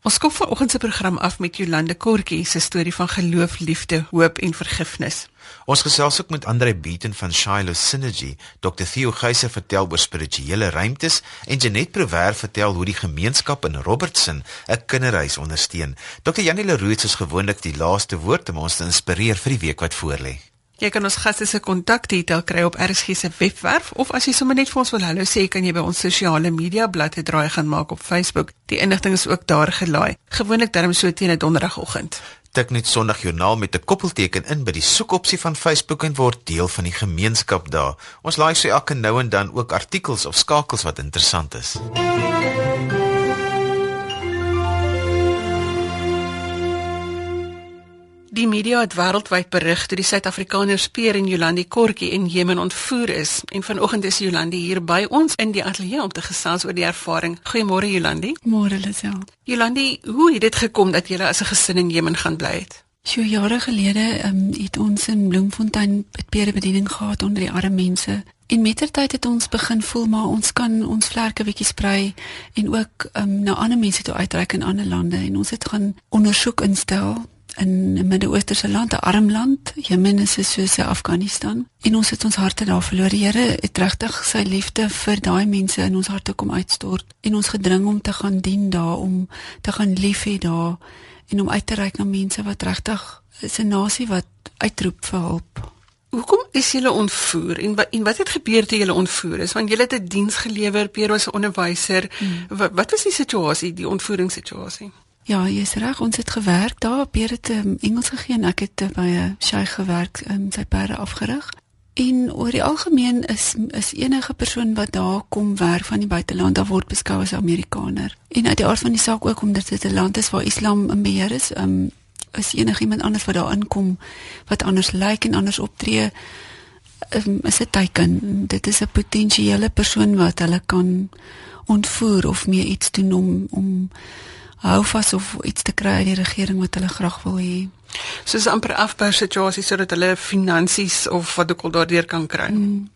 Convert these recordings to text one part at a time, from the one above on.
Ons skop vanoggend se program af met Jolande Kortjie se storie van geloof, liefde, hoop en vergifnis. Ons gesels ook met Andre Beaton van Shiloh Synergy. Dr Theo Geyse vertel oor spirituele ruimtes en Janet Prover vertel hoe die gemeenskap in Robertson 'n kinderhuis ondersteun. Dr Janie Leroux is gewoonlik die laaste woord om ons te inspireer vir die week wat voorlê. Jy kan ons gaste se kontakdetail kry op RSG se webwerf of as jy sommer net vir ons wil hallo sê, kan jy by ons sosiale media bladsy draai gaan maak op Facebook. Die inligting is ook daar gelaai. Gewoonlik darm so teen 'n donderdagoggend. Tik net Sondagjoernaal met 'n koppelteken in by die soekopsie van Facebook en word deel van die gemeenskap daar. Ons laai so elke nou en dan ook artikels of skakels wat interessant is. MUZIEK Die media het wêreldwyd berig dat die Suid-Afrikaners Peer en Jolandi Kortjie in Jemen ontvoer is en vanoggend is Jolandi hier by ons in die ateljee om te gesels oor die ervaring. Goeiemôre Jolandi. Môre Lisel. Jolandi, hoe het dit gekom dat julle as 'n gesin in Jemen gaan bly het? So jare gelede um, het ons in Bloemfontein by Peer bediening gehad onder die arme mense. En mettertyd het ons begin voel maar ons kan ons vlerke bietjie sprei en ook um, na ander mense toe uitreik in ander lande en ons het gaan ondersoek instel in 'n Midde-Oosterse land, 'n arm land, Jemen is soos Afghanistan. En ons het ons harte daar verloor. Die Here het regtig sy liefde vir daai mense in ons harte kom uitstort en ons gedring om te gaan dien daar, om te gaan lief hê daar en om uit te reik na mense wat regtig is 'n nasie wat uitroep vir hulp. Hoekom is julle ontvoer en wat en wat het gebeur toe julle ontvoer is? Want julle het 'n diens gelewer, Pierre was 'n onderwyser. Hmm. Wat, wat was die situasie, die ontvoeringssituasie? Ja, jy's reg, ons het gewerk daar, Pierre het um, Engels gegee en ek het uh, by 'n sheikh gewerk, um, sy perde afgerig. En oor die algemeen is is enige persoon wat daar kom werk van die buiteland, daar word beskou as Amerikaner. En uit die aard van die saak ook omdat dit 'n land is waar Islam in beheer is, um, is enigiemand anders wat daar inkom wat anders lyk en anders optree, um, is 'n teken. Dit is 'n potensiële persoon wat hulle kan ontvoer of meer iets doen om om hou vas of iets te kry uit die regering wat hulle graag wil hê. So 'n amper afbou situasie sodat hulle finansies of wat ook al daardeur kan kry. Mm.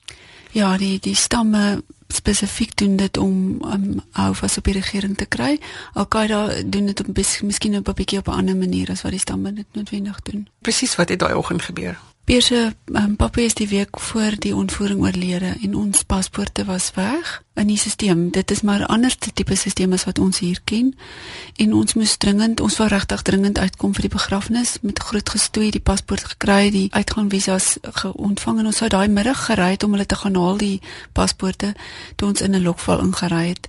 Ja, die die stamme spesifiek doen dit om um, hou vas op die regering te kry. Al-Qaeda doen dit op miskien op 'n bietjie op 'n ander manier as wat die stamme dit noodwendig doen. Presies wat het daai oggend gebeur? Pierre, um, pappa is die week voor die ontvoering oorlede en ons paspoorte was weg in die stelsel. Dit is maar 'n ander tipe stelsel as wat ons hier ken. En ons moes dringend, ons wou regtig dringend uitkom vir die begrafnis met groot gestoei die paspoort gekry, die uitgaan visas ontvang en ons sou daai middag gery het om hulle te gaan haal die paspoorte toe ons in 'n lokval ingery het.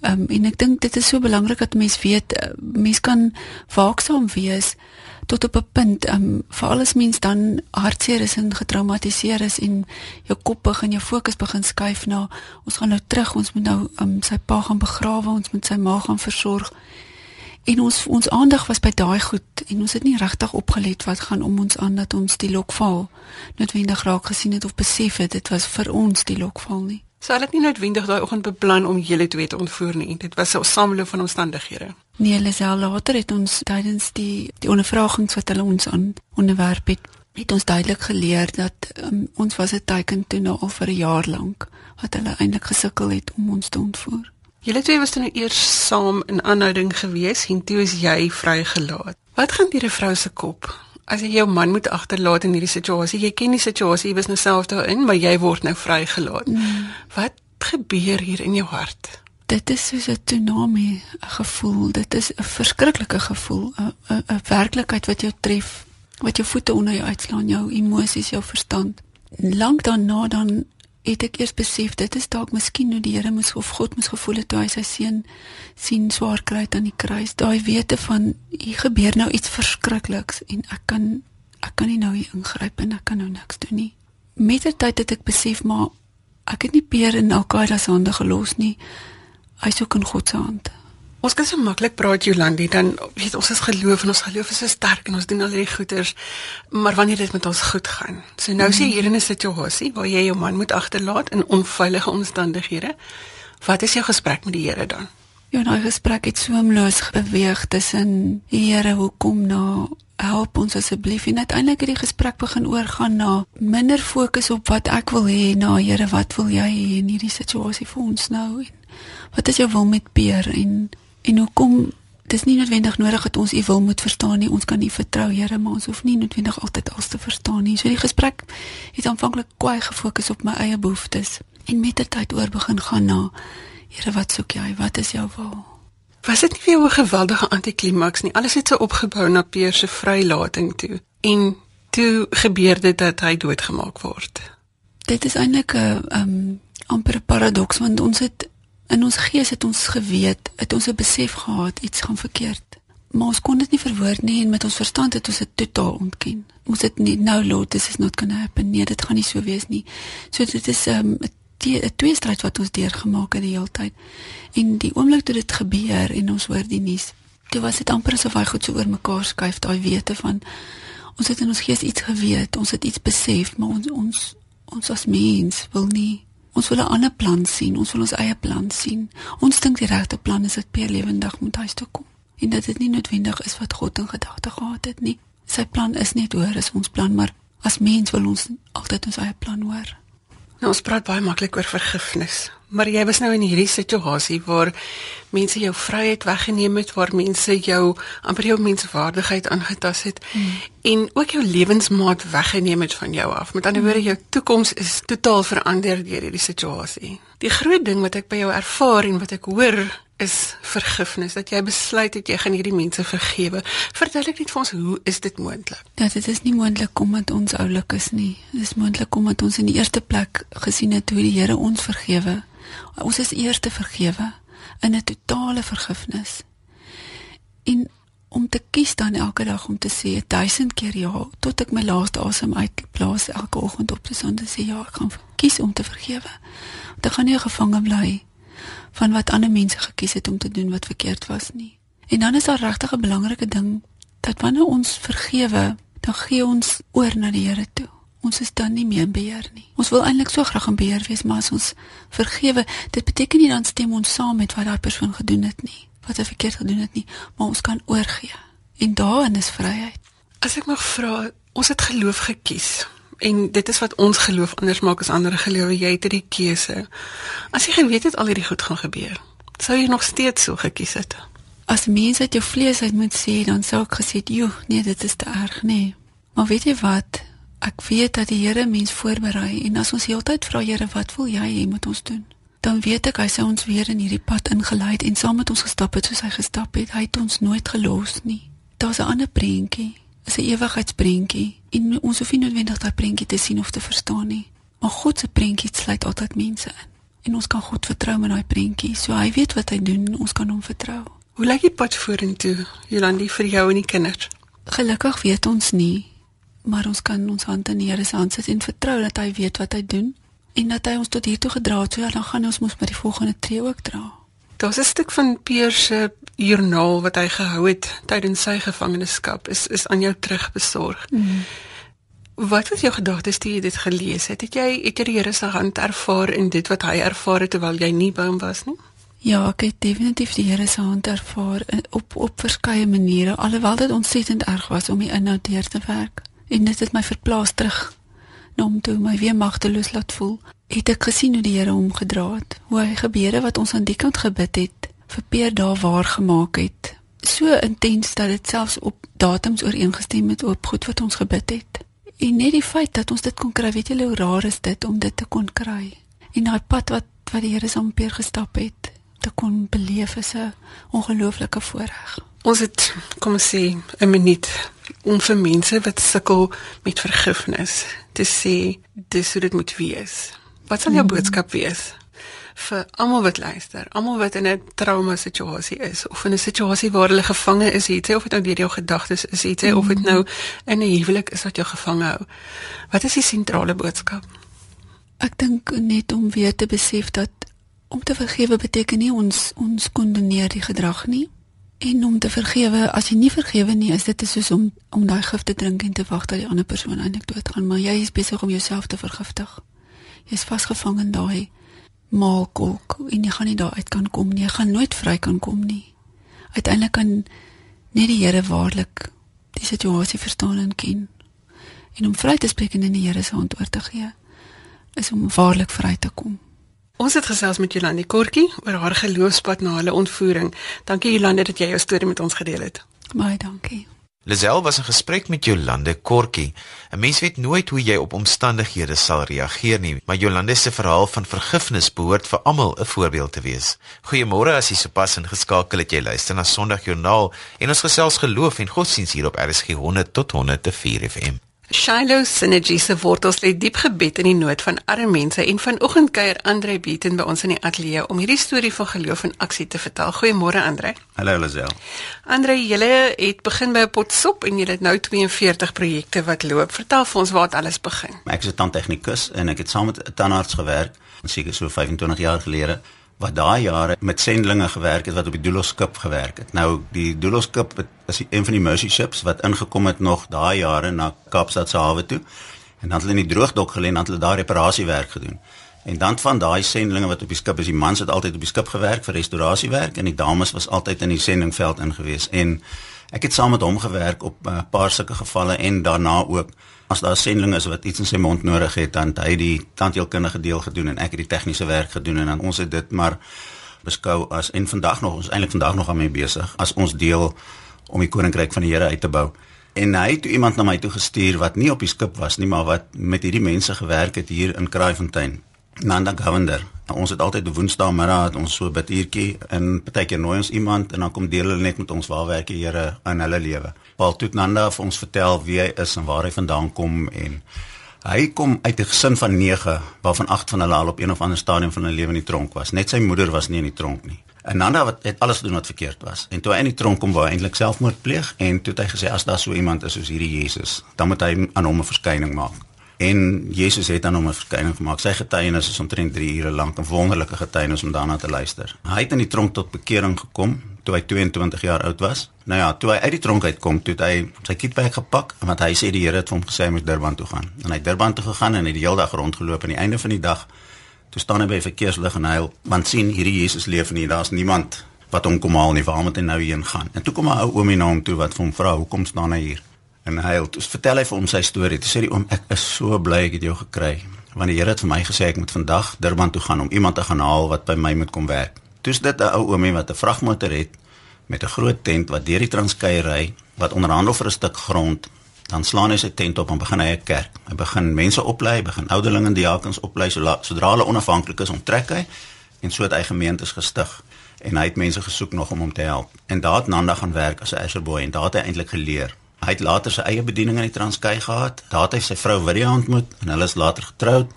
Um, en ek dink dit is so belangrik dat mense weet eh, mense kan waaksaam wees tot op 'n punt um veral as mens dan hartseer is en getraumatiseer is en jou kop begin jou fokus begin skuif na ons gaan nou terug ons moet nou um sy pa gaan begrawe ons moet sy ma gaan versorg. En ons ons aandag was by daai goed en ons het nie regtig opgelet wat gaan om ons aan dat ons die lokval noodwendig raak gesien het of besef het dit was vir ons die lokval nie Sou dit nie noodwendig daai oggend beplan om julle twee te ontvoer nie. Dit was 'n sameloop van omstandighede. Nee, hulle sê later het ons tydens die die ondervragings wat hulle ons aan onderwerp het, het ons duidelik geleer dat um, ons was 'n teken toe nou al vir 'n jaar lank wat hulle eintlik gesukkel het om ons te ontvoer. Julle twee was nou eers saam in aanhouding gewees en toe is jy vrygelaat. Wat gaan deur 'n vrou se kop as jy jou man moet agterlaat in hierdie situasie, jy ken die situasie, jy was nou self daarin, maar jy word nou vrygelaat. Mm. Wat gebeur hier in jou hart? Dit is soos 'n tsunami, gevoel. Dit is 'n verskriklike gevoel, 'n 'n werklikheid wat jou tref, wat jou voete onder jou uitslaan, jou emosies, jou verstand. Lank daarna dan het ek eers besef dit is dalk miskien hoe die Here moes of God moes gevoel het toe hy sy seun sien swaar kry aan die kruis. Daai wete van hier gebeur nou iets verskrikliks en ek kan ek kan nie nou hier ingryp en ek kan nou niks doen nie. Met die tyd het ek besef maar ek het nie Peer in Al-Qaeda se hande gelos nie. Hy soek in God se hande. Ons kan so maklik praat Jolandi dan weet ons is geloof en ons geloof is so sterk en ons doen al die goeders maar wanneer dit met ons goed gaan. So nou sien mm. hier in 'n situasie waar jy jou man moet agterlaat in onveilige omstandighede. Wat is jou gesprek met die Here dan? Ja, nou gesprek het soemloos beweeg tussen die Here hoekom nou help ons asseblief en uiteindelik het die gesprek begin oorgaan na minder fokus op wat ek wil hê na Here wat wil jy hê in hierdie situasie vir ons nou en wat is jou wil met Peer en en hoekom dis nie noodwendig nodig dat ons U wil moet verstaan nie. Ons kan U vertrou, Here, maar ons hoef nie noodwendig altyd alles te verstaan nie. So die gesprek het aanvanklik kwai gefokus op my eie behoeftes en met die tyd oor begin gaan na Here, wat soek jy? Wat is jou wil? Was dit nie vir jou 'n geweldige antiklimaks nie? Alles het so opgebou na Peer se vrylating toe. En toe gebeur dit dat hy doodgemaak word. Dit is eintlik 'n um amper 'n paradoks want ons het in ons gees het ons geweet, het ons 'n besef gehad iets gaan verkeerd. Maar ons kon dit nie verwoord nie en met ons verstand het ons dit totaal ontken. Ons het nie nou Lord, this is not to happen. Nee, dit gaan nie so wees nie. So dit is 'n um, 'n twee stryd wat ons deurgemaak het die hele tyd. En die oomblik toe dit gebeur en ons hoor die nuus, toe was dit amper asof hy goed so oor mekaar skuif daai wete van ons het in ons gees iets geweet, ons het iets besef, maar ons ons ons as mens wil nie ons wil 'n ander plan sien, ons wil ons eie plan sien. Ons dink die regte plan is dat Pierre lewendig moet huis toe kom en dit nie noodwendig is wat God in gedagte gehad het nie. Sy plan is nie hoor as ons plan, maar as mens wil ons altyd ons eie plan hoor. Nou ons praat baie maklik oor vergifnis, maar jy was nou in hierdie situasie waar mense jou vryheid weggeneem het, waar mense jou amper jou menswaardigheid aangetast het mm. en ook jou lewensmaat weggeneem het van jou af. Met ander woorde, jou toekoms is totaal verander deur hierdie situasie. Die groot ding wat ek by jou ervaar en wat ek hoor is vergifnis dat jy besluit het jy gaan hierdie mense vergewe. Verduidelik net vir ons hoe is dit moontlik? Ja, dit is nie moontlik omdat ons oulik is nie. Dit is moontlik omdat ons in die eerste plek gesien het hoe die Here ons vergewe. Ons is eers te vergewe in 'n totale vergifnis. En om te kies dan elke dag om te sê 1000 keer ja tot ek my laaste asem uitblaas elke oggend op te staan en sê ja, ek gaan kies om te vergewe. Want ek gaan nie gevange bly van wat ander mense gekies het om te doen wat verkeerd was nie. En dan is daar regtig 'n belangrike ding dat wanneer ons vergewe, dan gee ons oor na die Here toe. Ons is dan nie meer in beheer nie. Ons wil eintlik so graag in beheer wees, maar as ons vergewe, dit beteken nie dan stem ons saam met wat daai persoon gedoen het nie, wat hy verkeerd gedoen het nie, maar ons kan oorgee. En daarin is vryheid. As ek mag vra, ons het geloof gekies en dit is wat ons geloof anders maak as ander gelowe jy het hierdie keuse as jy geweet het al hierdie goed gaan gebeur sou jy nog steeds so gekies het as mens uit jou vlees uit moet sê dan sou ek gesê joh nee dit is te erg nee maar weet jy wat ek weet dat die Here mens voorberei en as ons heeltyd vra Here wat wil jy hê moet ons doen dan weet ek hy sou ons weer in hierdie pad ingelei het en saam met ons gestap het soos hy gestap het hy het ons nooit gelos nie daar's 'n ander prentjie 'n ewigheidsprentjie en ons hoef nie noodwendig daai prentjie te sien of te verstaan nie. Maar God se prentjie sluit altyd mense in. En ons kan God vertrou met daai prentjie. So hy weet wat hy doen, ons kan hom vertrou. Hoe lyk die pad vorentoe, Jolandi vir jou en die kinders? Gelukkig weet ons nie, maar ons kan ons hande in die Here se hand sit en vertrou dat hy weet wat hy doen en dat hy ons tot hier toe gedra het, so dan gaan ons mos met die volgende tree ook dra. Daar's 'n stuk van Peer se joernaal wat hy gehou het tydens sy gevangenskap is is aan jou terugbesorg. Mm. Wat was jou gedagtes toe jy dit gelees het? Het jy het jy die Here se hand ervaar in dit wat hy ervaar het terwyl jy nie by hom was nie? Ja, ek het definitief die Here se hand ervaar op op verskeie maniere, alhoewel dit ontsettend erg was om die inhoud deur te werk. En dit het my verplaas terug na hom toe, my weer magteloos laat voel het ek gesien hoe die Here hom gedra het, hoe hy gebede wat ons aan die kant gebid het, vir Peer daar waar gemaak het. So intens dat dit selfs op datums ooreengestem het op goed wat ons gebid het. En net die feit dat ons dit kon kry, weet jy hoe raar is dit om dit te kon kry. En daai pad wat wat die Here saam Peer gestap het, te kon beleef is 'n ongelooflike voorreg. Ons het kom ons sê 'n minuut om vir mense wat sukkel met vergifnis te sê dis hoe dit moet wees. Wat sal jou mm. boodskap wees vir almal wat luister, almal wat in 'n trauma situasie is of in 'n situasie waar hulle gevange is, het jy of dit nou deur jou gedagtes is, het jy mm. of dit nou in 'n huwelik is wat jou gevange hou. Wat is die sentrale boodskap? Ek dink net om weer te besef dat om te vergewe beteken nie ons ons kondoneer die gedrag nie. En om te vergewe, as jy nie vergewe nie, is dit soos om om daai gif te drink en te wag dat die ander persoon eintlik doodgaan, maar jy is besig om jouself te vergiftig jy's vasgevang in daai maalkolk en jy gaan nie daar uit kan kom nie. Jy gaan nooit vry kan kom nie. Uiteindelik kan net die Here waarlik die situasie verstaan en ken. En om vry te spreek en in die Here se hand oor te gee is om waarlik vry te kom. Ons het gesels met Jolande Kortjie oor haar geloofspad na hulle ontvoering. Dankie Jolande dat jy jou storie met ons gedeel het. Baie dankie. Lisel was in gesprek met Jolande Kortjie. 'n Mens weet nooit hoe jy op omstandighede sal reageer nie, maar Jolande se verhaal van vergifnis behoort vir almal 'n voorbeeld te wees. Goeiemôre as jy sopas ingeskakel het jy luister na Sondagjoernaal en ons gesels geloof en godsdienst hier op RSG 100 tot 104 FM. Shiloh Synergy se wortels lê diep gebed in die nood van arme mense en vanoggend kuier Andre Beaton by ons in die ateljee om hierdie storie van geloof en aksie te vertel. Goeiemôre Andre. Hallo Lazel. Andre, julle het begin by 'n potsop en julle het nou 42 projekte wat loop. Vertel vir ons waar dit alles begin. Ek is 'n tandtegnikus en ek het saam met 'n tandarts gewerk, seker so 25 jaar gelede wat daai jare met sendlinge gewerk het wat op die Doulos-skip gewerk het. Nou die Doulos-skip is een van die Mercy ships wat ingekom het nog daai jare na Kaapstad se hawe toe. En dan het hulle in die droogdok gelê en dan het hulle daar reparasiewerk gedoen. En dan van daai sendlinge wat op die skip is, die mans het altyd op die skip gewerk vir restaurasiewerk en die dames was altyd in die sendingveld ingewees en ek het saam met hom gewerk op 'n uh, paar sulke gevalle en daarna ook as daar sendlinge is wat iets in sy mond nodig het dan hy die tandheelkundige deel gedoen en ek het die tegniese werk gedoen en dan ons het dit maar beskou as en vandag nog ons eintlik vandag nog aan mee besig as ons deel om die koninkryk van die Here uit te bou. En hy het iemand na my toe gestuur wat nie op die skip was nie, maar wat met hierdie mense gewerk het hier in Kraaifontein. Nanda. Nou, ons het altyd Woensdaagmiddag ons so bidjie en partykeer nooi ons iemand en dan kom deel hulle net met ons waar werk die Here in hulle lewe. Paul Tutnanda het ons vertel wie hy is en waar hy vandaan kom en hy kom uit 'n gesin van 9 waarvan 8 van hulle al op een of ander stadium van hulle lewe in die tronk was. Net sy moeder was nie in die tronk nie. En Nanda wat het alles gedoen wat verkeerd was. En toe hy in die tronk kom, wou hy eintlik selfmoord pleeg en toe het hy gesê as daar so iemand is soos hierdie Jesus, dan moet hy aan hom 'n verskyning maak. En Jesus het aan hom 'n verskyning gemaak. Sy getuienis is omtrent 3 ure lank, 'n wonderlike getuienis om daarna te luister. Hy het in die tronk tot bekering gekom toe hy 22 jaar oud was. Nou ja, toe hy uit die tronk uitkom, toe het hy sy kitbag gepak en wat hy sê die Here het vir hom gesê hy moet Durban toe gaan. En hy het Durban toe gegaan en hy het die hele dag rondgeloop en aan die einde van die dag toe staan hy by verkeerslig en hy want sien hierdie Jesus leef nie, daar's niemand wat hom kom haal nie, waar moet hy nou heen gaan? En toe kom 'n ou oomie na hom toe wat hom vra, "Hoekom staan hy hier?" En hy het vertel hy vir hom sy storie. Toe sê die oom, "Ek is so bly ek het jou gekry, want die Here het vir my gesê ek moet vandag Durban toe gaan om iemand te gaan haal wat by my moet kom werk." Toe's dit 'n ou oomie wat 'n vragmotor het met 'n groot tent wat deur die Transkei ry, wat onderhandel vir 'n stuk grond dan slaan hy sy tent op en begin hy 'n kerk. Hy begin mense oplei, begin ouderlinge en diakens oplei so sodra hulle onafhanklik is om trek hy en so het hy gemeentes gestig en hy het mense gesoek nog om hom te help. En daar het Nanda gaan werk as 'n usherboy en daar het hy eintlik geleer. Hy het later sy eie bediening in die Transkei gehad. Daar het hy sy vrou Viria ontmoet en hulle is later getroud.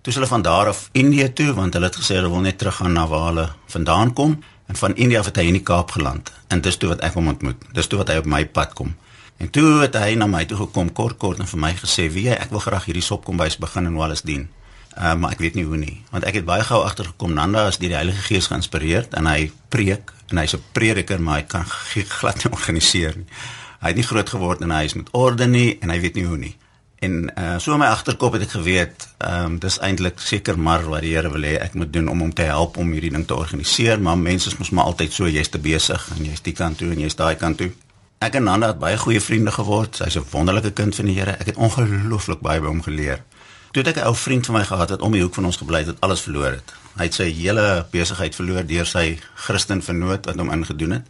Toe hulle van daar af Indië toe want hulle het gesê hulle wil net teruggaan na waar hulle vandaan kom en van Indië af het hy in die Kaap geland. En dis toe wat ek hom ontmoet. Dis toe wat hy op my pad kom. En toe het hy na my toe gekom kort kort en vir my gesê: "Wie ek wil graag hierdie sopkombuis begin en alles dien." Uh, maar ek weet nie hoe nie, want ek het baie gou agtergekom Nanda is deur die Heilige Gees geïnspireerd en hy preek en hy's 'n prediker, maar hy kan glad nie organiseer nie. Hy het nie groot geword in 'n huis met orde nie en hy weet nie hoe nie. En uh, so in my agterkop het ek geweet, ehm um, dis eintlik seker maar wat die Here wil hê ek moet doen om hom te help om hierdie ding te organiseer, maar mense is mos maar altyd so jy's te besig en jy's die kant toe en jy's daai kant toe. Ek en Nanda het baie goeie vriende geword. Sy's 'n wonderlike kind van die Here. Ek het ongelooflik baie by hom geleer. Toe het ek 'n ou vriend van my gehad wat om die hoek van ons gebly het, het alles verloor het. Hy het sy hele besigheid verloor deur sy Christen vernoot wat hom ingedoen het.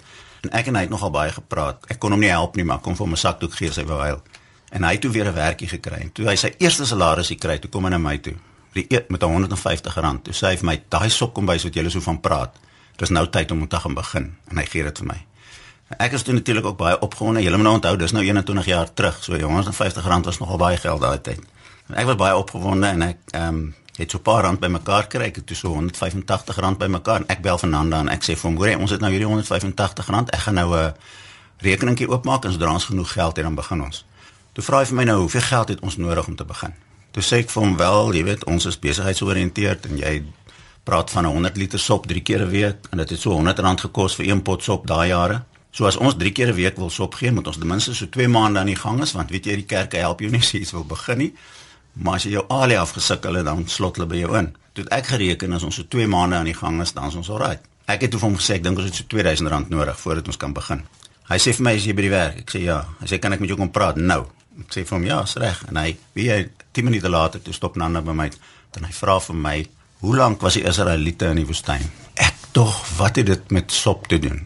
En ek en hy het nogal baie gepraat. Ek kon hom nie help nie, maar kom vir my sakdoek gee sy wou huil. En hy het toe weer 'n werkie gekry. En toe hy sy eerste salaris gekry, toe kom hy na my toe. Die eet met 150 rand. Toe sê hy vir my, "Daai sok kom by so wat jy so van praat. Dis nou tyd om te gaan begin." En hy gee dit vir my. Ek is toe natuurlik ook baie opgewonde. Julle moet nou onthou, dis nou 21 jaar terug. So R150 was nogal baie geld daai tyd. Ek was baie opgewonde en ek ehm um, het so 'n paar rand bymekaar kry. Ek het toe so R185 bymekaar en ek bel Fernanda en ek sê vir hom, "Hoor jy, ons het nou hierdie R185. Ek gaan nou 'n rekeningkie oopmaak en sodra ons genoeg geld het, dan begin ons." Toe vra hy vir my nou, "Hoeveel geld het ons nodig om te begin?" Toe sê ek vir hom, "Wel, jy weet, ons is besigheidsoriënteerd en jy praat van 'n 100 liter sop 3 keer 'n week en dit het so R100 gekos vir een pot sop daai jare." So as ons 3 keer 'n week wil sop gee, moet ons ten minste so 2 maande aan die gang is want weet jy die kerke help jou nie as jy iets wil begin nie. Maar as jy jou alie afgesukkel het dan slot hulle by jou in. Toe ek gereken as ons so 2 maande aan die gang is, dan is ons alraai. Ek het vir hom gesê ek dink ons het so R2000 nodig voordat ons kan begin. Hy sê vir my as jy by die werk, ek sê ja. Hy sê kan ek met jou kom praat nou? Ek sê vir hom ja, is reg. En hy, wie hy 10 minute later toe stop Nanda by my. Dan hy vra vir my, Hoe lank was die Israeliete in die woestyn? Ek tog, wat het dit met sop te doen?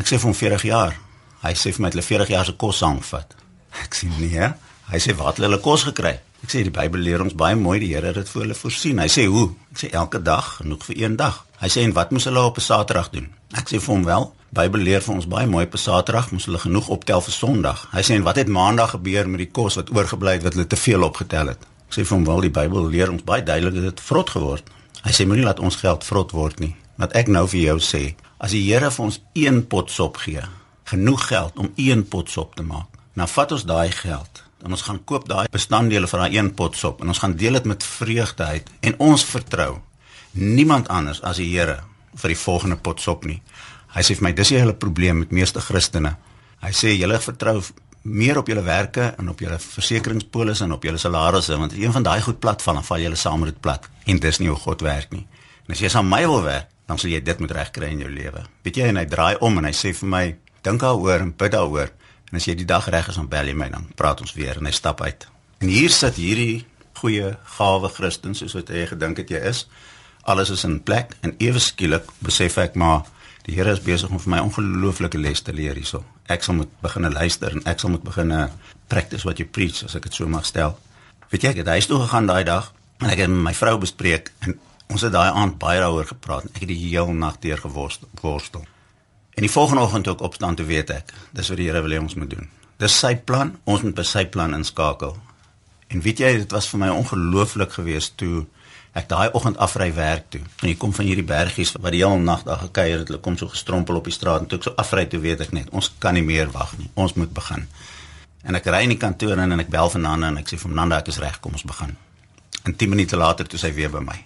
Ek sê vir hom 40 jaar. Hy sê vir my hulle 40 jaar se kos saamvat. Ek sê nee. Hy sê wat hulle kos gekry. Ek sê die Bybel leer ons baie mooi die Here het dit vir hulle voorsien. Hy sê hoe? Ek sê elke dag genoeg vir een dag. Hy sê en wat moes hulle op 'n Saterdag doen? Ek sê vir hom wel, Bybel leer vir ons baie mooi op 'n Saterdag moes hulle genoeg optel vir Sondag. Hy sê en wat het Maandag gebeur met die kos wat oorgebly het wat hulle te veel opgetel het? Ek sê vir hom wel die Bybel leer ons baie duidelik dat dit vrot geword. Hy sê moenie laat ons geld vrot word nie. Wat ek nou vir jou sê, as die Here vir ons een pot sop gee, genoeg geld om een pot sop te maak. Nou vat ons daai geld en ons gaan koop daai bestanddele vir daai een pot sop en ons gaan deel dit met vreugde uit en ons vertrou niemand anders as die Here vir die volgende pot sop nie. Hy sê vir my dis die hele probleem met meeste Christene. Hy sê julle vertrou meer op julle werke en op julle versekeringspolisse en op julle salarisse want een van daai goed plat val dan val julle saam met dit plat en dis nie hoe God werk nie. En as jy saam my wil werk, dan sal jy dit moet regkry in jou lewe. Weet jy en hy draai om en hy sê vir my dink daaroor en bid daaroor en as jy die dag reg is dan bel jy my dan praat ons weer en hy stap uit. En hier sit hierdie goeie gawe Christen soos wat hy gedink het jy is. Alles is in plek en ewe skielik besef ek maar die Here is besig om vir my ongelooflike les te leer hierso. Ek sal moet begin luister en ek sal moet begin practice what you preach as ek dit so mag stel. Weet jy ek het huis toe gegaan daai dag en ek het met my vrou bespreek en ons het daai aand baie daaroor gepraat. Ek het die hele nag deur geworstel. En die volgende oggend toe ek opstaan te weet ek, dis wat die Here wil hê ons moet doen. Dis sy plan, ons moet by sy plan inskakel. En weet jy, dit was vir my ongelooflik geweest toe ek daai oggend afry werk toe. En jy kom van hierdie bergies wat die hele nag daar gekuier het, hulle kom so gestrompel op die straat en toe ek so afry toe weet ek net, ons kan nie meer wag nie. Ons moet begin. En ek ry in die kantoor in en ek bel vir Nanda en ek sê vir Nanda ek is reg, kom ons begin. En 10 minute later toe sy weer by my.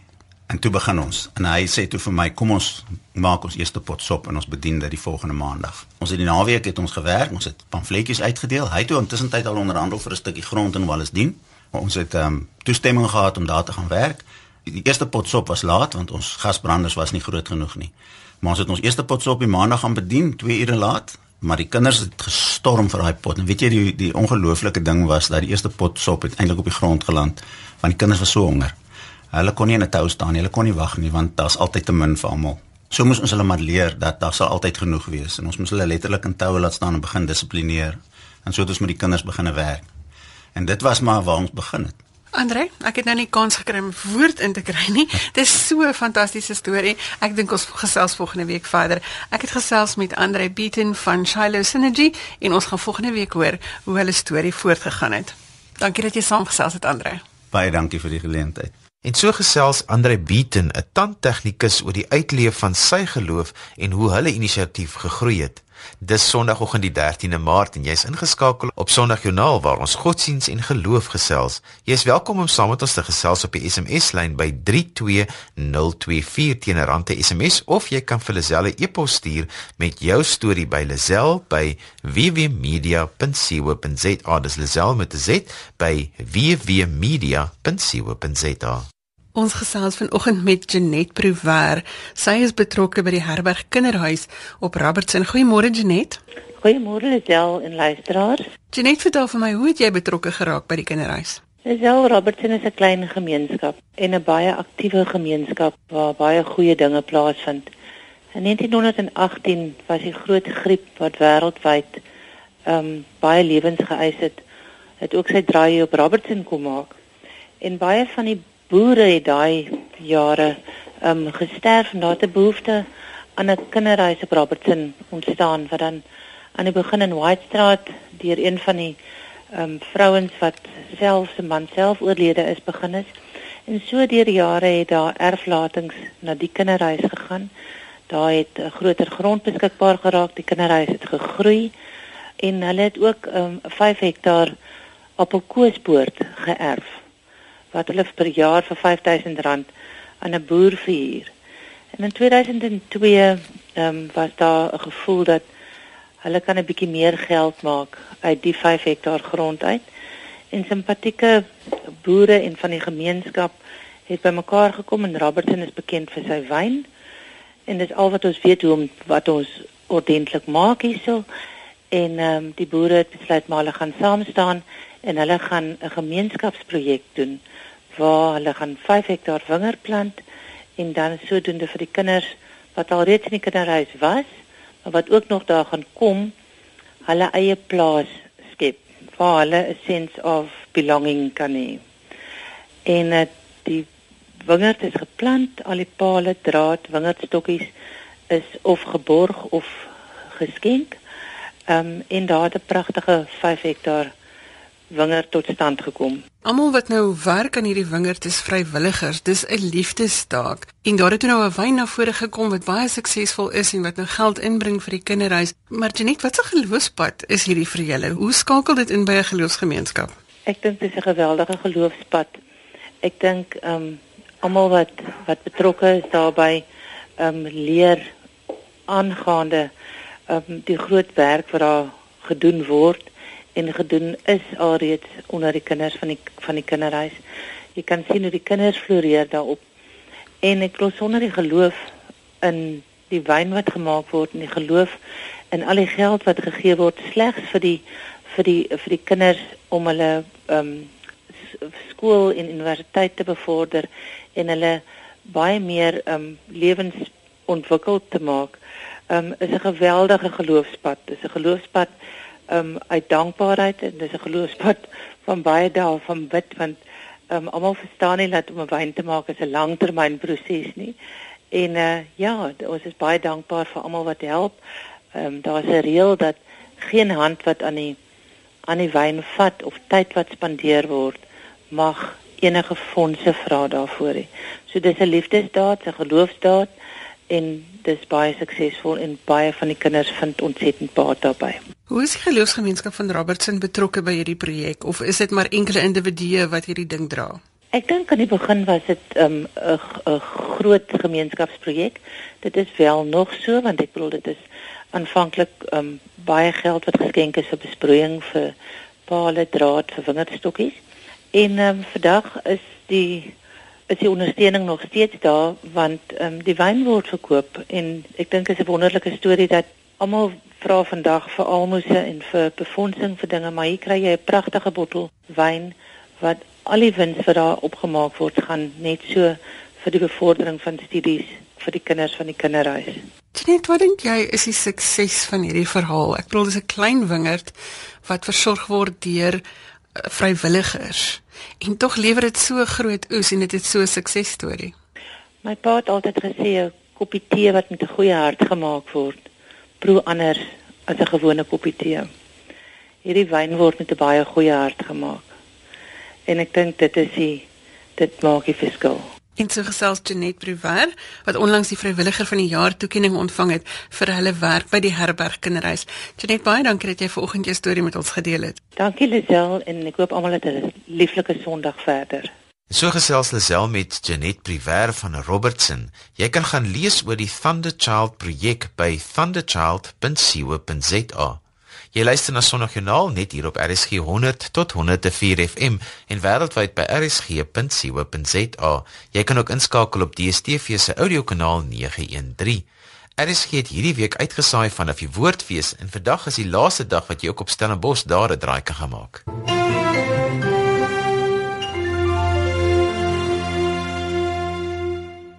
En toe begin ons. En hy sê toe vir my, kom ons maak ons eerste pot sop en ons bedien dit die volgende maandag. Ons het die naweek het ons gewerk, ons het pamfletjies uitgedeel. Hy het toe intussen tyd al onderhandel vir 'n stukkie grond in Wallisdien. Maar ons het ehm um, toestemming gehad om daar te gaan werk. Die eerste pot sop was laat want ons gasbranders was nie groot genoeg nie. Maar ons het ons eerste pot sop die maandag gaan bedien, 2 ure laat, maar die kinders het gestorm vir daai pot. En weet jy die die ongelooflike ding was dat die eerste pot sop uiteindelik op die grond geland want die kinders was so honger. Hulle kon nie in 'n tou staan nie. Hulle kon nie wag nie want daar's altyd te min vir almal. So moes ons hulle maar leer dat daar sal altyd genoeg wees en ons moes hulle letterlik in toue laat staan en begin dissiplineer. En so het ons met die kinders begine werk. En dit was maar waar ons begin het. Andre, ek het nou nie kans gekry om woord in te kry nie. Dis so 'n fantastiese storie. Ek dink ons gesels volgende week verder. Ek het gesels met Andre Beaton van Shiloh Synergy en ons gaan volgende week hoor hoe hulle storie voortgegaan het. Dankie dat jy saamgesels het Andre. Baie dankie vir die geleentheid. En so gesels Andre Beaton, 'n tandtegnikus oor die uitleef van sy geloof en hoe hulle inisiatief gegroei het. Dis Sondagoggend die 13de Maart en jy's ingeskakel op Sondagjoernaal waar ons godsdiens en geloof gesels. Jy's welkom om saam met ons te gesels op die SMS-lyn by 32024 teen rand te SMS of jy kan vir Lazelle e-pos stuur met jou storie by Lazelle by wwmedia.co.za. Dis Lazelle met 'n Z by wwmedia.co.za. Ons gesels vanoggend met Janet Prouwer. Sy is betrokke by die Herberg Kinderhuis op Robertson. Goeiemôre Janet. Goeiemôre Lisel en luisteraars. Janet, vertel vir my, hoe het jy betrokke geraak by die kinderhuis? Lisel Robertson is 'n klein gemeenskap en 'n baie aktiewe gemeenskap waar baie goeie dinge plaasvind. In 1918 was die groot griep wat wêreldwyd ehm um, baie lewens geëis het, het ook sy draai op Robertson kom maak. En baie van die boere het daai jare ehm um, gesterf en daar 'n behoefte aan 'n kinderhuis op Robertson ontstaan wat dan aan die begin in Whitestraat deur een van die ehm um, vrouens wat self se man self oorlede is begin is. En so deur die jare het daar erflatings na die kinderhuis gegaan. Daar het 'n groter grond beskikbaar geraak. Die kinderhuis het gegroei en hulle het ook ehm um, 5 hektaar appelkoespoort geërf wat hulle per jaar vir R5000 aan 'n boer verhuur. En in 2002 ehm um, was daar 'n gevoel dat hulle kan 'n bietjie meer geld maak uit die 5 hektaar grond uit. En simpatieke boere en van die gemeenskap het bymekaar gekom en Robertson is bekend vir sy wyn. En dit is al wat ons weet hoe om wat ons ordentlik maak hierso. En ehm um, die boere het besluit maar hulle gaan saam staan en hulle gaan 'n gemeenskapsprojek doen waar hulle gaan 5 hektaar wingerd plant en dan sodoende vir die kinders wat al reeds in die kinderhuis was, maar wat ook nog daar gaan kom, hulle eie plaas skep waar hulle 'n sense of belonging kan hê. En uh, die wingerd is geplant, al die pale, draad, wingerdstokkies is of geborg of geskenk. Ehm um, en daar het 'n pragtige 5 hektaar wingerd tot stand gekom. Almal wat nou werk aan hierdie wingerd is vrywilligers. Dis 'n liefdestaak. En daar het nou 'n wyn na vore gekom wat baie suksesvol is en wat nou geld inbring vir die kinderhuis. Maar Janet, wat 'n geloofspad is hierdie vir julle? Hoe skakel dit in by 'n geloofsgemeenskap? Ek dink dit is 'n geweldige geloofspad. Ek dink ehm um, almal wat wat betrokke is daarbey ehm um, leer aangaande um, die groot werk wat daar gedoen word en gedoen is alreeds onder die kinders van die van die kinderhuis. Jy kan sien hoe die kinders floreer daarop. En ek glo sonder die geloof in die wyn wat gemaak word en die geloof in al die geld wat gegee word slegs vir die vir die vir die kinders om hulle ehm um, skool en universiteit te bevorder en hulle baie meer ehm um, lewens ontwikkeld te maak um, is 'n geweldige geloofspad. Dis 'n geloofspad um uit dankbaarheid en dis 'n geloofspad van baie dae van bid want um almal verstaan nie dat om 'n wyn te maak is 'n langtermynproses nie. En uh ja, ons is baie dankbaar vir almal wat help. Um daar's 'n reël dat geen hand wat aan die aan die wyn vat of tyd wat spandeer word mag enige fondse vra daarvoor nie. So dis 'n liefdesdaad, 'n geloofsdaad en dis baie suksesvol en baie van die kinders vind ontsettend baat daarbey. Hoe is die geloofsgemeenskap van Robertson betrokke by hierdie projek of is dit maar enkele individue wat hierdie ding dra? Ek dink aan die begin was dit 'n um, 'n groot gemeenskapsprojek. Dit is wel nog so want ek bedoel dit is aanvanklik um, baie geld wat geskenk is vir besproeiing vir pale, draad, vir wingerdstokkies. En um, vandag is die is die ondersteuning nog steeds daar want ehm um, die wyn word verkoop en ek dink is 'n wonderlike storie dat almal vra vandag vir almoses en vir befondsing vir dinge maar hier kry jy 'n pragtige bottel wyn wat al die wins wat daar opgemaak word gaan net so vir die bevordering van studies vir die kinders van die kinderhuis. Net wat dink jy is die sukses van hierdie verhaal? Ek bedoel dis 'n klein wingerd wat versorg word deur uh, vrywilligers. En tog lewer dit so groot oes en dit is so 'n suksesstorie. My pa het altyd gesê 'n koppie tee wat met 'n goeie hart gemaak word, proe anders as 'n gewone koppie tee. Hierdie wyn word met 'n baie goeie hart gemaak. En ek dink dit is die dit maak die verskil. En so gesels Janet Prouwer wat onlangs die vrywilliger van die jaar toekenning ontvang het vir hulle werk by die Herberg Kinderhuis. Janet, baie dankie dat jy vanoggend jou storie met ons gedeel het. Dankie Lisel en ek hoop almal het 'n lieflike Sondag verder. So gesels Lisel met Janet Prouwer van Robertson. Jy kan gaan lees oor die Thunder Child projek by thunderchild.co.za. Jy luister na Sonogjoernaal net hier op RSG 100 tot 104 FM en wêreldwyd by rsg.co.za. Jy kan ook inskakel op DStv se audiokanaal 913. RSG het hierdie week uitgesaai vanaf die Woordfees en vandag is die laaste dag wat jy ook op Stellenbosch daar 'n draai kan maak.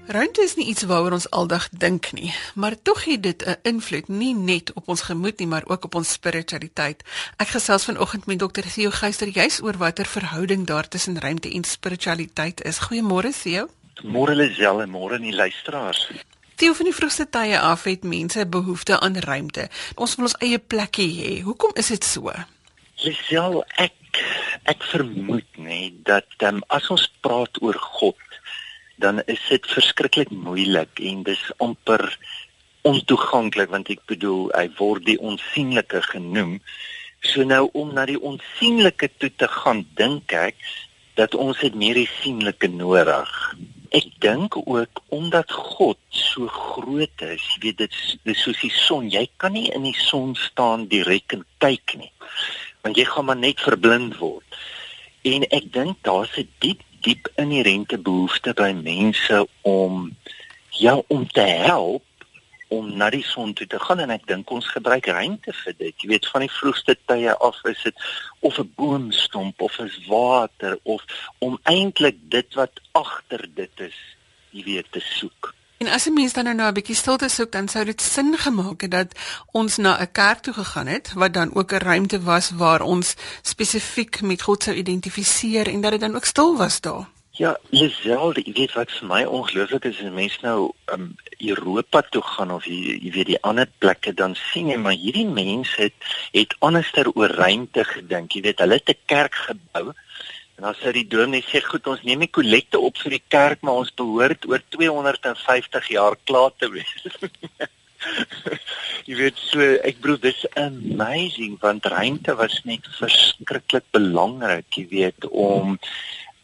Ruimte is nie iets waaroor ons aldag dink nie, maar tog het dit 'n invloed nie net op ons gemoed nie, maar ook op ons spiritualiteit. Ek gesels vanoggend met Dr. Theo Geyser juis oor watter verhouding daar tussen ruimte en spiritualiteit is. Goeiemôre Theo. Môre Lisel en môre die luisteraars. Theo van die vroegste tye af het mense behoefte aan ruimte. Ons wil ons eie plekkie hê. Hoekom is dit so? Lisel, ek ek vermoed nê dat um, as ons praat oor God dan is dit verskriklik moeilik en dis amper ontoeganklik want ek bedoel hy word die onsigbare genoem. So nou om na die onsigbare toe te gaan dink ek dat ons het meer die sienlike nodig. Ek dink ook omdat God so groot is, jy weet dit is soos die son, jy kan nie in die son staan direk en kyk nie. Want jy gaan maar net verblind word. En ek dink daar's 'n diep diep inherente behoefte by mense om ja om te help om na die son toe te gaan en ek dink ons gebruik ruimte vir dit. Jy weet van die vroegste tye af is dit of 'n boomstomp of is water of om eintlik dit wat agter dit is jy weet te soek. En as 'n mens dan nou 'n bietjie stilte soek, dan sou dit sin gemaak het dat ons na 'n kerk toe gegaan het wat dan ook 'n ruimte was waar ons spesifiek met God sou identifiseer en dat dit dan ook stil was daar. Ja, Lisel, jy weet wat vir my ongelooflik is, as mense nou um Europa toe gaan of jy, jy weet die ander plekke dan sien jy maar hierdie mense het het anderster oor ruimte gedink. Jy weet, hulle het 'n kerk gebou En dan sê die dominee sê goed, ons neem die kollekte op vir die kerk, maar ons behoort oor 250 jaar klaar te wees. jy weet so, ek bedoel dis amazing want ruimte was net verskriklik belangrik, jy weet, om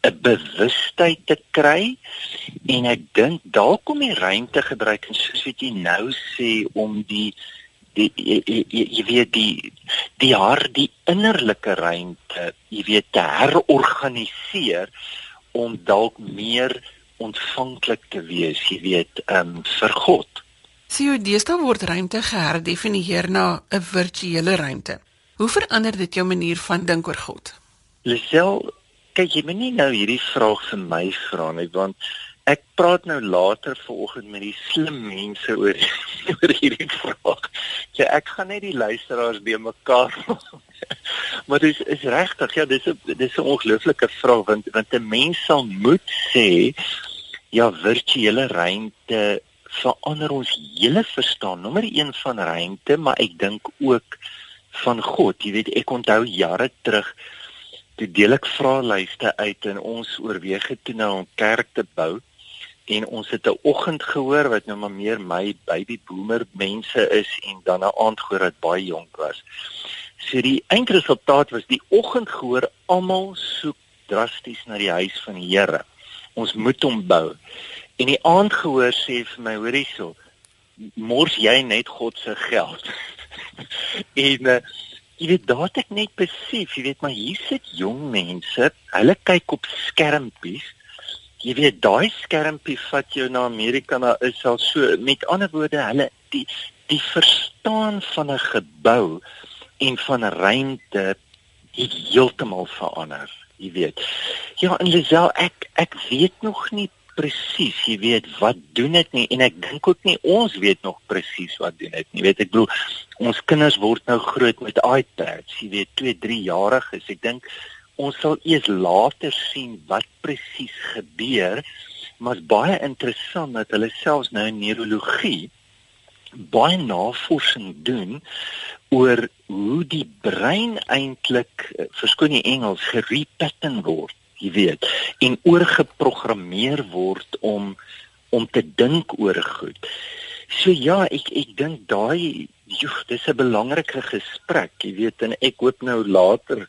'n bewustheid te kry en ek dink dalk kom die ruimte gebruik en soos wat jy nou sê om die die jy, jy, jy weet die die haar die innerlike ruimte jy weet te herorganiseer om dalk meer ontvanklik te wees jy weet um, vir God. Sien jy deesdae word ruimte geherdefinieer na 'n virtuele ruimte. Hoe verander dit jou manier van dink oor God? Lisel, kyk jy moet nie nou hierdie vraag vir my vra nie want Ek praat nou later vanoggend met die slim mense oor oor hierdie vraag. So ek gaan net die luisteraars by mekaar. maar dis is regtig, ja, dis 'n dis 'n ongelooflike vraag want want 'n mens sal moet sê ja, virtuele ruimte verander ons hele verstaan. Nommer 1 van ruimte, maar ek dink ook van God. Jy weet, ek onthou jare terug toe deel ek vraelyste uit en ons oorweeg het toe nou 'n kerk te bou en ons het 'n oggend gehoor wat nou maar meer my baby boomer mense is en dan 'n aand gehoor wat baie jonk was. So die eindresultaat was die oggend gehoor almal soek drasties na die huis van die Here. Ons moet hom bou. En die aand gehoor sê vir my hoor hierso mors jy net God se geld. en uh, jy weet daar het ek net besef, jy weet maar hier sit jong mense, hulle kyk op skermpies jy weet daai skermpie vat jou na Amerika na Israel. So met ander woorde hulle die die verstaan van 'n gebou en van ruimte het heeltemal verander jy weet. Ja en Lisel ek ek weet nog nie presies jy weet wat doen dit nie en ek dink ook nie ons weet nog presies wat doen dit nie. Weet ek bedoel ons kinders word nou groot met iPads jy weet 2 3 jariges. Ek dink ons sal eers later sien wat presies gebeur maar baie interessant dat hulle selfs nou in neurologie baie navorsing doen oor hoe die brein eintlik eh, verskoon die Engels gerepattern word jy weet en oorgeprogrammeer word om om te dink oor goed. So ja ek ek dink daai joh dis 'n belangrike gesprek jy weet en ek hoop nou later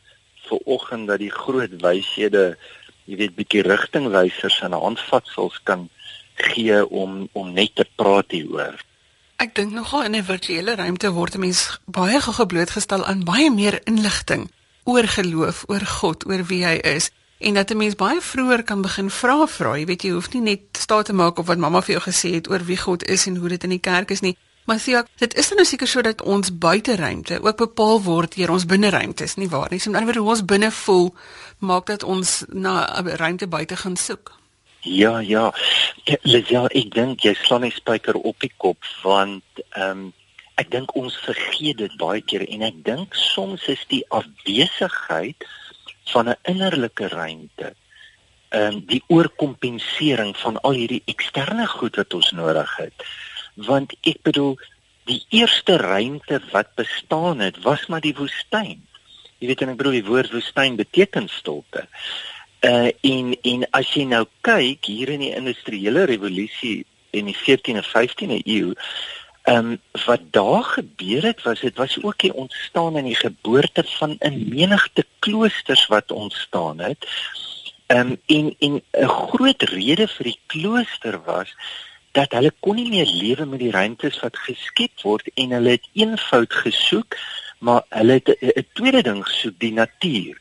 ver oggend dat die groot wyshede, jy weet, bietjie rigtingwysers en handvatsels kan gee om om net te praat hieroor. Ek dink nogal in 'n virtuele ruimte word 'n mens baie gou blootgestel aan baie meer inligting oor geloof, oor God, oor wie hy is en dat 'n mens baie vroeër kan begin vra vra. Jy weet jy hoef nie net staat te maak op wat mamma vir jou gesê het oor wie God is en hoe dit in die kerk is nie, Maar sien ek, dit is dan nou seker so dat ons buiteruimte ook bepaal word deur ons binneruimtes, nie waar nie? So met ander woorde, hoe ons binne voel, maak dat ons na 'n ruimte buite gaan soek. Ja, ja. Ja, ek dink jy slaan die spyker op die kop want ehm um, ek dink ons vergeet dit baie keer en ek dink soms is die afwesigheid van 'n innerlike ruimte ehm um, die oorkompensering van al hierdie eksterne goed wat ons nodig het want ek bedoel die eerste ruimte wat bestaan het was maar die woestyn. Jy weet en ek bedoel die woord woestyn beteken stilte. Uh en en as jy nou kyk hier in die industriële revolusie in die 14de en 15de eeu, ehm um, wat daar gebeur het was dit was ook die ontstaan en die geboorte van 'n menigte kloosters wat ontstaan het. Ehm um, en en 'n groot rede vir die klooster was dat hulle kon nie meer lewe met die ruimtes wat geskep word en hulle het eenvoud gesoek, maar hulle het 'n tweede ding gesoek, die natuur.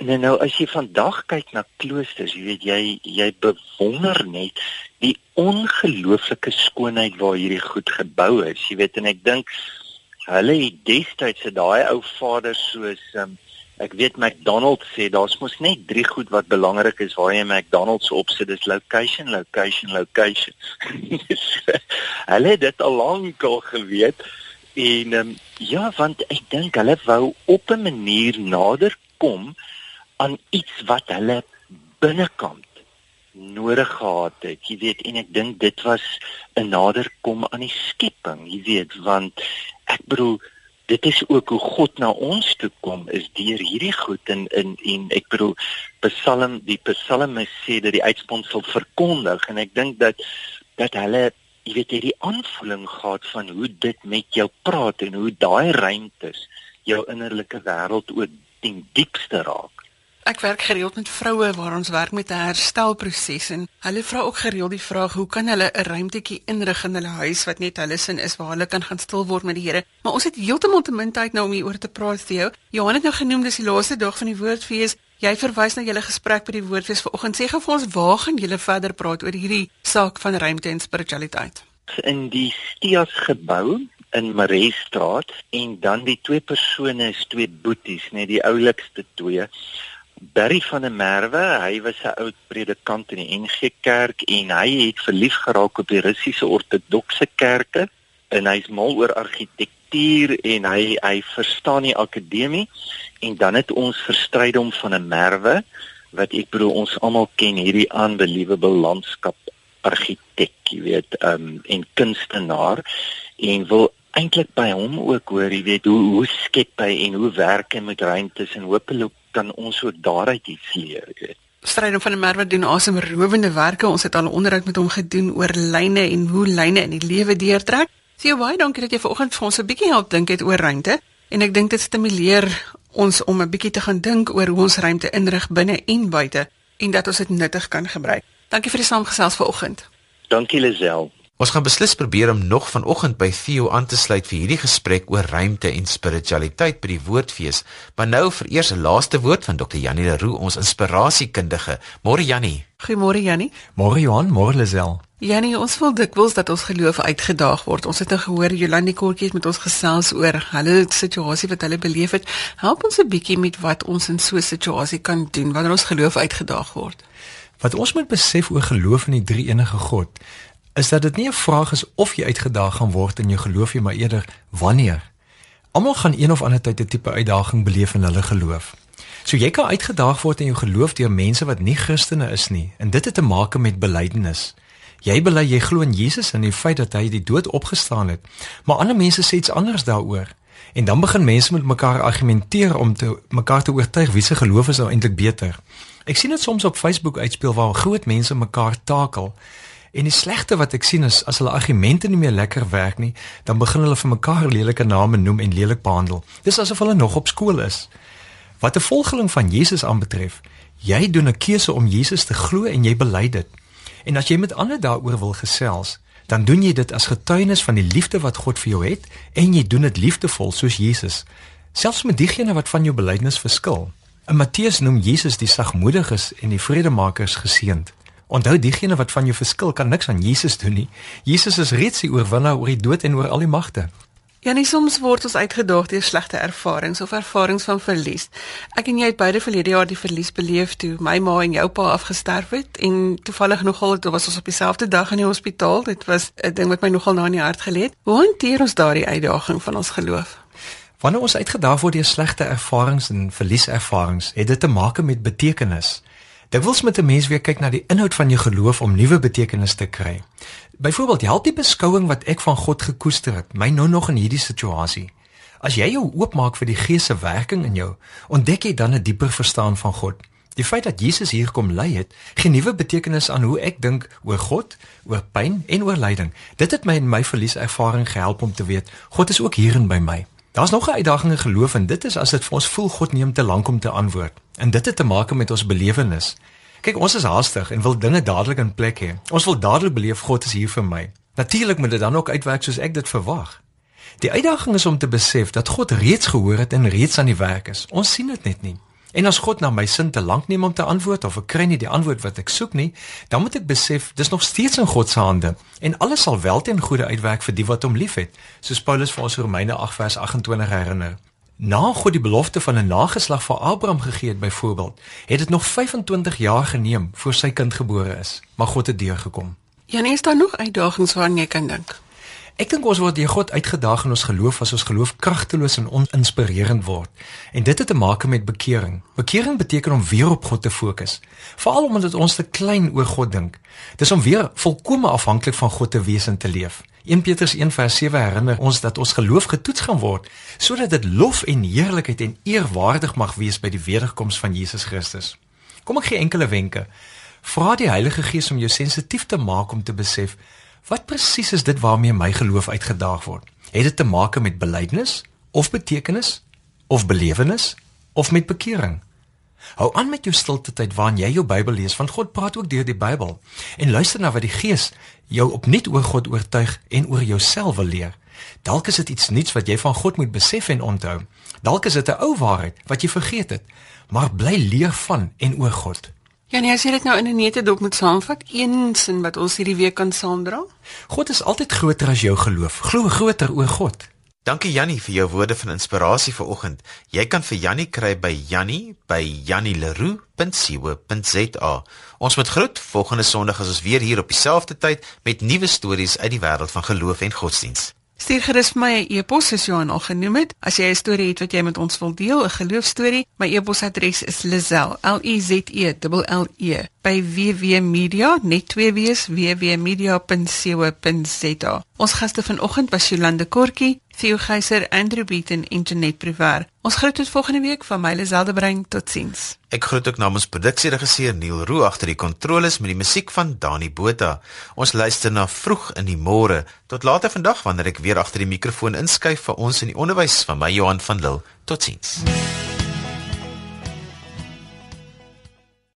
En nou as jy vandag kyk na kloosters, jy weet jy jy bewonder net die ongelooflike skoonheid waar hierdie goed gebou is. Jy weet en ek dink hulle het destyds se daai ou vaders soos um, Ek weet McDonald's sê daar's mos net drie goed wat belangrik is waar jy McDonald's opsit, dis location, location, location. hulle het dit al lank al geweet en um, ja, want ek dink hulle wou op 'n manier nader kom aan iets wat hulle binnekant nodig gehad het. Jy weet, en ek dink dit was 'n naderkom aan die skepping, jy weet, want ek bedoel dit is ook hoe God na ons toe kom is deur hierdie goed in in en ek bedoel Psalm die Psalmis sê dat die uitsponsel verkondig en ek dink dat dat hulle jy weet hierdie aanvoeling gehad van hoe dit met jou praat en hoe daai ruimtes jou innerlike wêreld ook ten diepste raak. Ek werk gereeld met vroue waar ons werk met 'n herstelproses en hulle vra ook gereeld die vraag hoe kan hulle 'n ruimtetjie inrig in hulle huis wat net hulle sin is waar hulle kan gaan stil word met die Here. Maar ons het heeltemal te min tyd nou om hieroor te praat vir jou. Johan het nou genoem dis die laaste dag van die woordfees. Jy verwys na julle gesprek by die woordfees vanoggend. Sê gou vir ons waar gaan julle verder praat oor hierdie saak van ruimte en spiritualiteit? In die Stias gebou in Mareestraat en dan die twee persone is twee boeties, net die oulikste twee. Barry van der Merwe, hy was 'n oud predikant in die NG Kerk en hy het verlief geraak op die Russiese Ortodokse kerke en hy's mal oor argitektuur en hy hy verstaan die akademie en dan het ons verstryd om van 'n Merwe wat ek bedoel ons almal ken hierdie unbelievable landskap argitek, jy weet, um en kunstenaar en wil eintlik by hom ook hoor, jy weet, hoe hoe skep hy en hoe werk hy met ruimtes en hopelik kan ons ook daaruit iets leer, weet. Strydom van der Merwe doen asemrowende werke. Ons het al 'n onderhoud met hom gedoen oor lyne en hoe lyne in die lewe deurtrek. Sê baie dankie dat jy vanoggend vir ons 'n bietjie help dink het oor ruimte en ek dink dit stimuleer ons om 'n bietjie te gaan dink oor hoe ons ruimte inrig binne en buite en dat ons dit nuttig kan gebruik. Dankie vir die saamgesels vanoggend. Dankie Lisel. Ons gaan beslis probeer om nog vanoggend by Theo aan te sluit vir hierdie gesprek oor ruimte en spiritualiteit by die Woordfees. Maar nou vir eers 'n laaste woord van Dr. Janie Leroux, ons inspirasiekundige. Môre Janie. Goeiemôre Janie. Môre Johan, môre Lisel. Janie, ons wil dikwels dat ons geloof uitgedaag word. Ons het nou gehoor Jolandi Kortjie het met ons gesels oor hulle situasie wat hulle beleef het. Help ons 'n bietjie met wat ons in so 'n situasie kan doen wanneer ons geloof uitgedaag word. Wat ons moet besef oor geloof in die drie enige God is dat dit nie 'n vraag is of jy uitgedaag gaan word in jou geloof nie, maar eerder wanneer. Almal gaan een of ander tyd 'n tipe uitdaging beleef in hulle geloof. So jy kan uitgedaag word in jou geloof deur mense wat nie Christene is nie, en dit het te maak met belydenis. Jy bely jy glo in Jesus en die feit dat hy die dood opgestaan het, maar ander mense sê iets anders daaroor. En dan begin mense met mekaar argumenteer om te mekaar te oortuig wie se geloof is nou eintlik beter. Ek sien dit soms op Facebook uitspeel waar groot mense mekaar takel. En die slegte wat ek sien is as hulle argumente nie meer lekker werk nie, dan begin hulle vir mekaar lelike name noem en lelik behandel. Dis asof hulle nog op skool is. Wat 'n volgeling van Jesus aanbetref, jy doen 'n keuse om Jesus te glo en jy bely dit. En as jy met ander daaroor wil gesels, dan doen jy dit as getuienis van die liefde wat God vir jou het en jy doen dit liefdevol soos Jesus. Selfs met diegene wat van jou belydenis verskil. In Matteus noem Jesus die sagmoediges en die vredemakers geseënd. Onthou diegene wat van jou verskil kan niks aan Jesus doen nie. Jesus is reeds die oorwinnaar oor die dood en oor al die magte. Ja, nie soms word ons uitgedaag deur slegte ervarings of ervarings van verlies. Ek en jy het beide verlede jaar die verlies beleef toe my ma en jou pa afgesterf het en toevallig nogal dit was ons op dieselfde dag in die hospitaal. Dit was 'n ding wat my nogal na in die hart gelê het. Hoe hanteer ons daardie uitdaging van ons geloof? Wanneer ons uitgedaag word deur slegte ervarings en verlieservarings, het dit te maak met betekenis. Dikwels moet 'n mens weer kyk na die inhoud van jou geloof om nuwe betekenis te kry. Byvoorbeeld, help die beskouing wat ek van God gekoester het my nou nog in hierdie situasie. As jy jou oopmaak vir die Gees se werking in jou, ontdek jy dan 'n dieper verstaan van God. Die feit dat Jesus hier kom lei het, gee nuwe betekenis aan hoe ek dink oor God, oor pyn en oor lyding. Dit het my in my verlieservaring gehelp om te weet God is ook hierin by my. Daar's nog 'n uitdaging in geloof en dit is as dit vir ons voel God neem te lank om te antwoord. En dit het te maak met ons belewenis. Kyk, ons is haastig en wil dinge dadelik in plek hê. Ons wil dadelik beleef God is hier vir my. Natuurlik moet dit dan ook uitwerk soos ek dit verwag. Die uitdaging is om te besef dat God reeds gehoor het en reeds aan die werk is. Ons sien dit net nie. En as God na my sin te lank neem om te antwoord of ek kry nie die antwoord wat ek soek nie, dan moet ek besef dis nog steeds in God se hande en alles sal wel ten goeie uitwerk vir die wat hom liefhet, soos Paulus vir ons Romeine 8 vers 28 herinner. Na God die belofte van 'n nageslag vir Abraham gegee het byvoorbeeld, het dit nog 25 jaar geneem voor sy kind gebore is, maar God het deurgekom. Janie, is daar nog uitdagings waaraan jy kan dink? Ek dink ons word deur God uitgedaag in ons geloof as ons geloof kragteloos en oninspirerend word. En dit het te maak met bekering. Bekering beteken om weer op God te fokus, veral omdat ons te klein oor God dink. Dis om weer volkome afhanklik van God te wees en te leef. 1 Petrus 1:7 herinner ons dat ons geloof getoets gaan word sodat dit lof en heerlikheid en eer waardig mag wees by die wederkoms van Jesus Christus. Kom ek gee enkele wenke. Vra die Heilige Gees om jou sensitief te maak om te besef Wat presies is dit waarmee my geloof uitgedaag word? Het dit te maak met belydenis of betekenis of belewenis of met bekering? Hou aan met jou stilte tyd waarin jy jou Bybel lees, want God praat ook deur die Bybel. En luister na wat die Gees jou opnuut oor God oortuig en oor jouself wil leer. Dalk is dit iets nuuts wat jy van God moet besef en onthou. Dalk is dit 'n ou waarheid wat jy vergeet het, maar bly leer van en oor God. Ja nee, as jy dit nou in 'n nette dop moet saamvat, een sin wat ons hierdie week kan saamdra. God is altyd groter as jou geloof. Glo groter oor God. Dankie Jannie vir jou woorde van inspirasie vanoggend. Jy kan vir Jannie kry by Jannie by jannieleroe.co.za. Ons moet groet volgende Sondag as ons weer hier op dieselfde tyd met nuwe stories uit die wêreld van geloof en godsdiens. Stuur gerus vir my 'n e-pos soos Johan al genoem het. As jy 'n storie het wat jy met ons wil deel, 'n geloofstorie, my e-posadres is lizel, L I Z E L L E by www.media net twee wees www.media.co.za. Ons gaste vanoggend was Jolande Kortjie, Theo Geyser, Andrew Beaton en Janet Privaar. Ons groet tot volgende week van my Liselde Brein. Totsiens. Ek groet ook namens produksieregisseur Neil Roo agter die kontroles met die musiek van Dani Botha. Ons luister na vroeg in die môre. Tot later vandag wanneer ek weer agter die mikrofoon inskuif vir ons in die onderwys van my Johan van Lille. Totsiens. Hmm.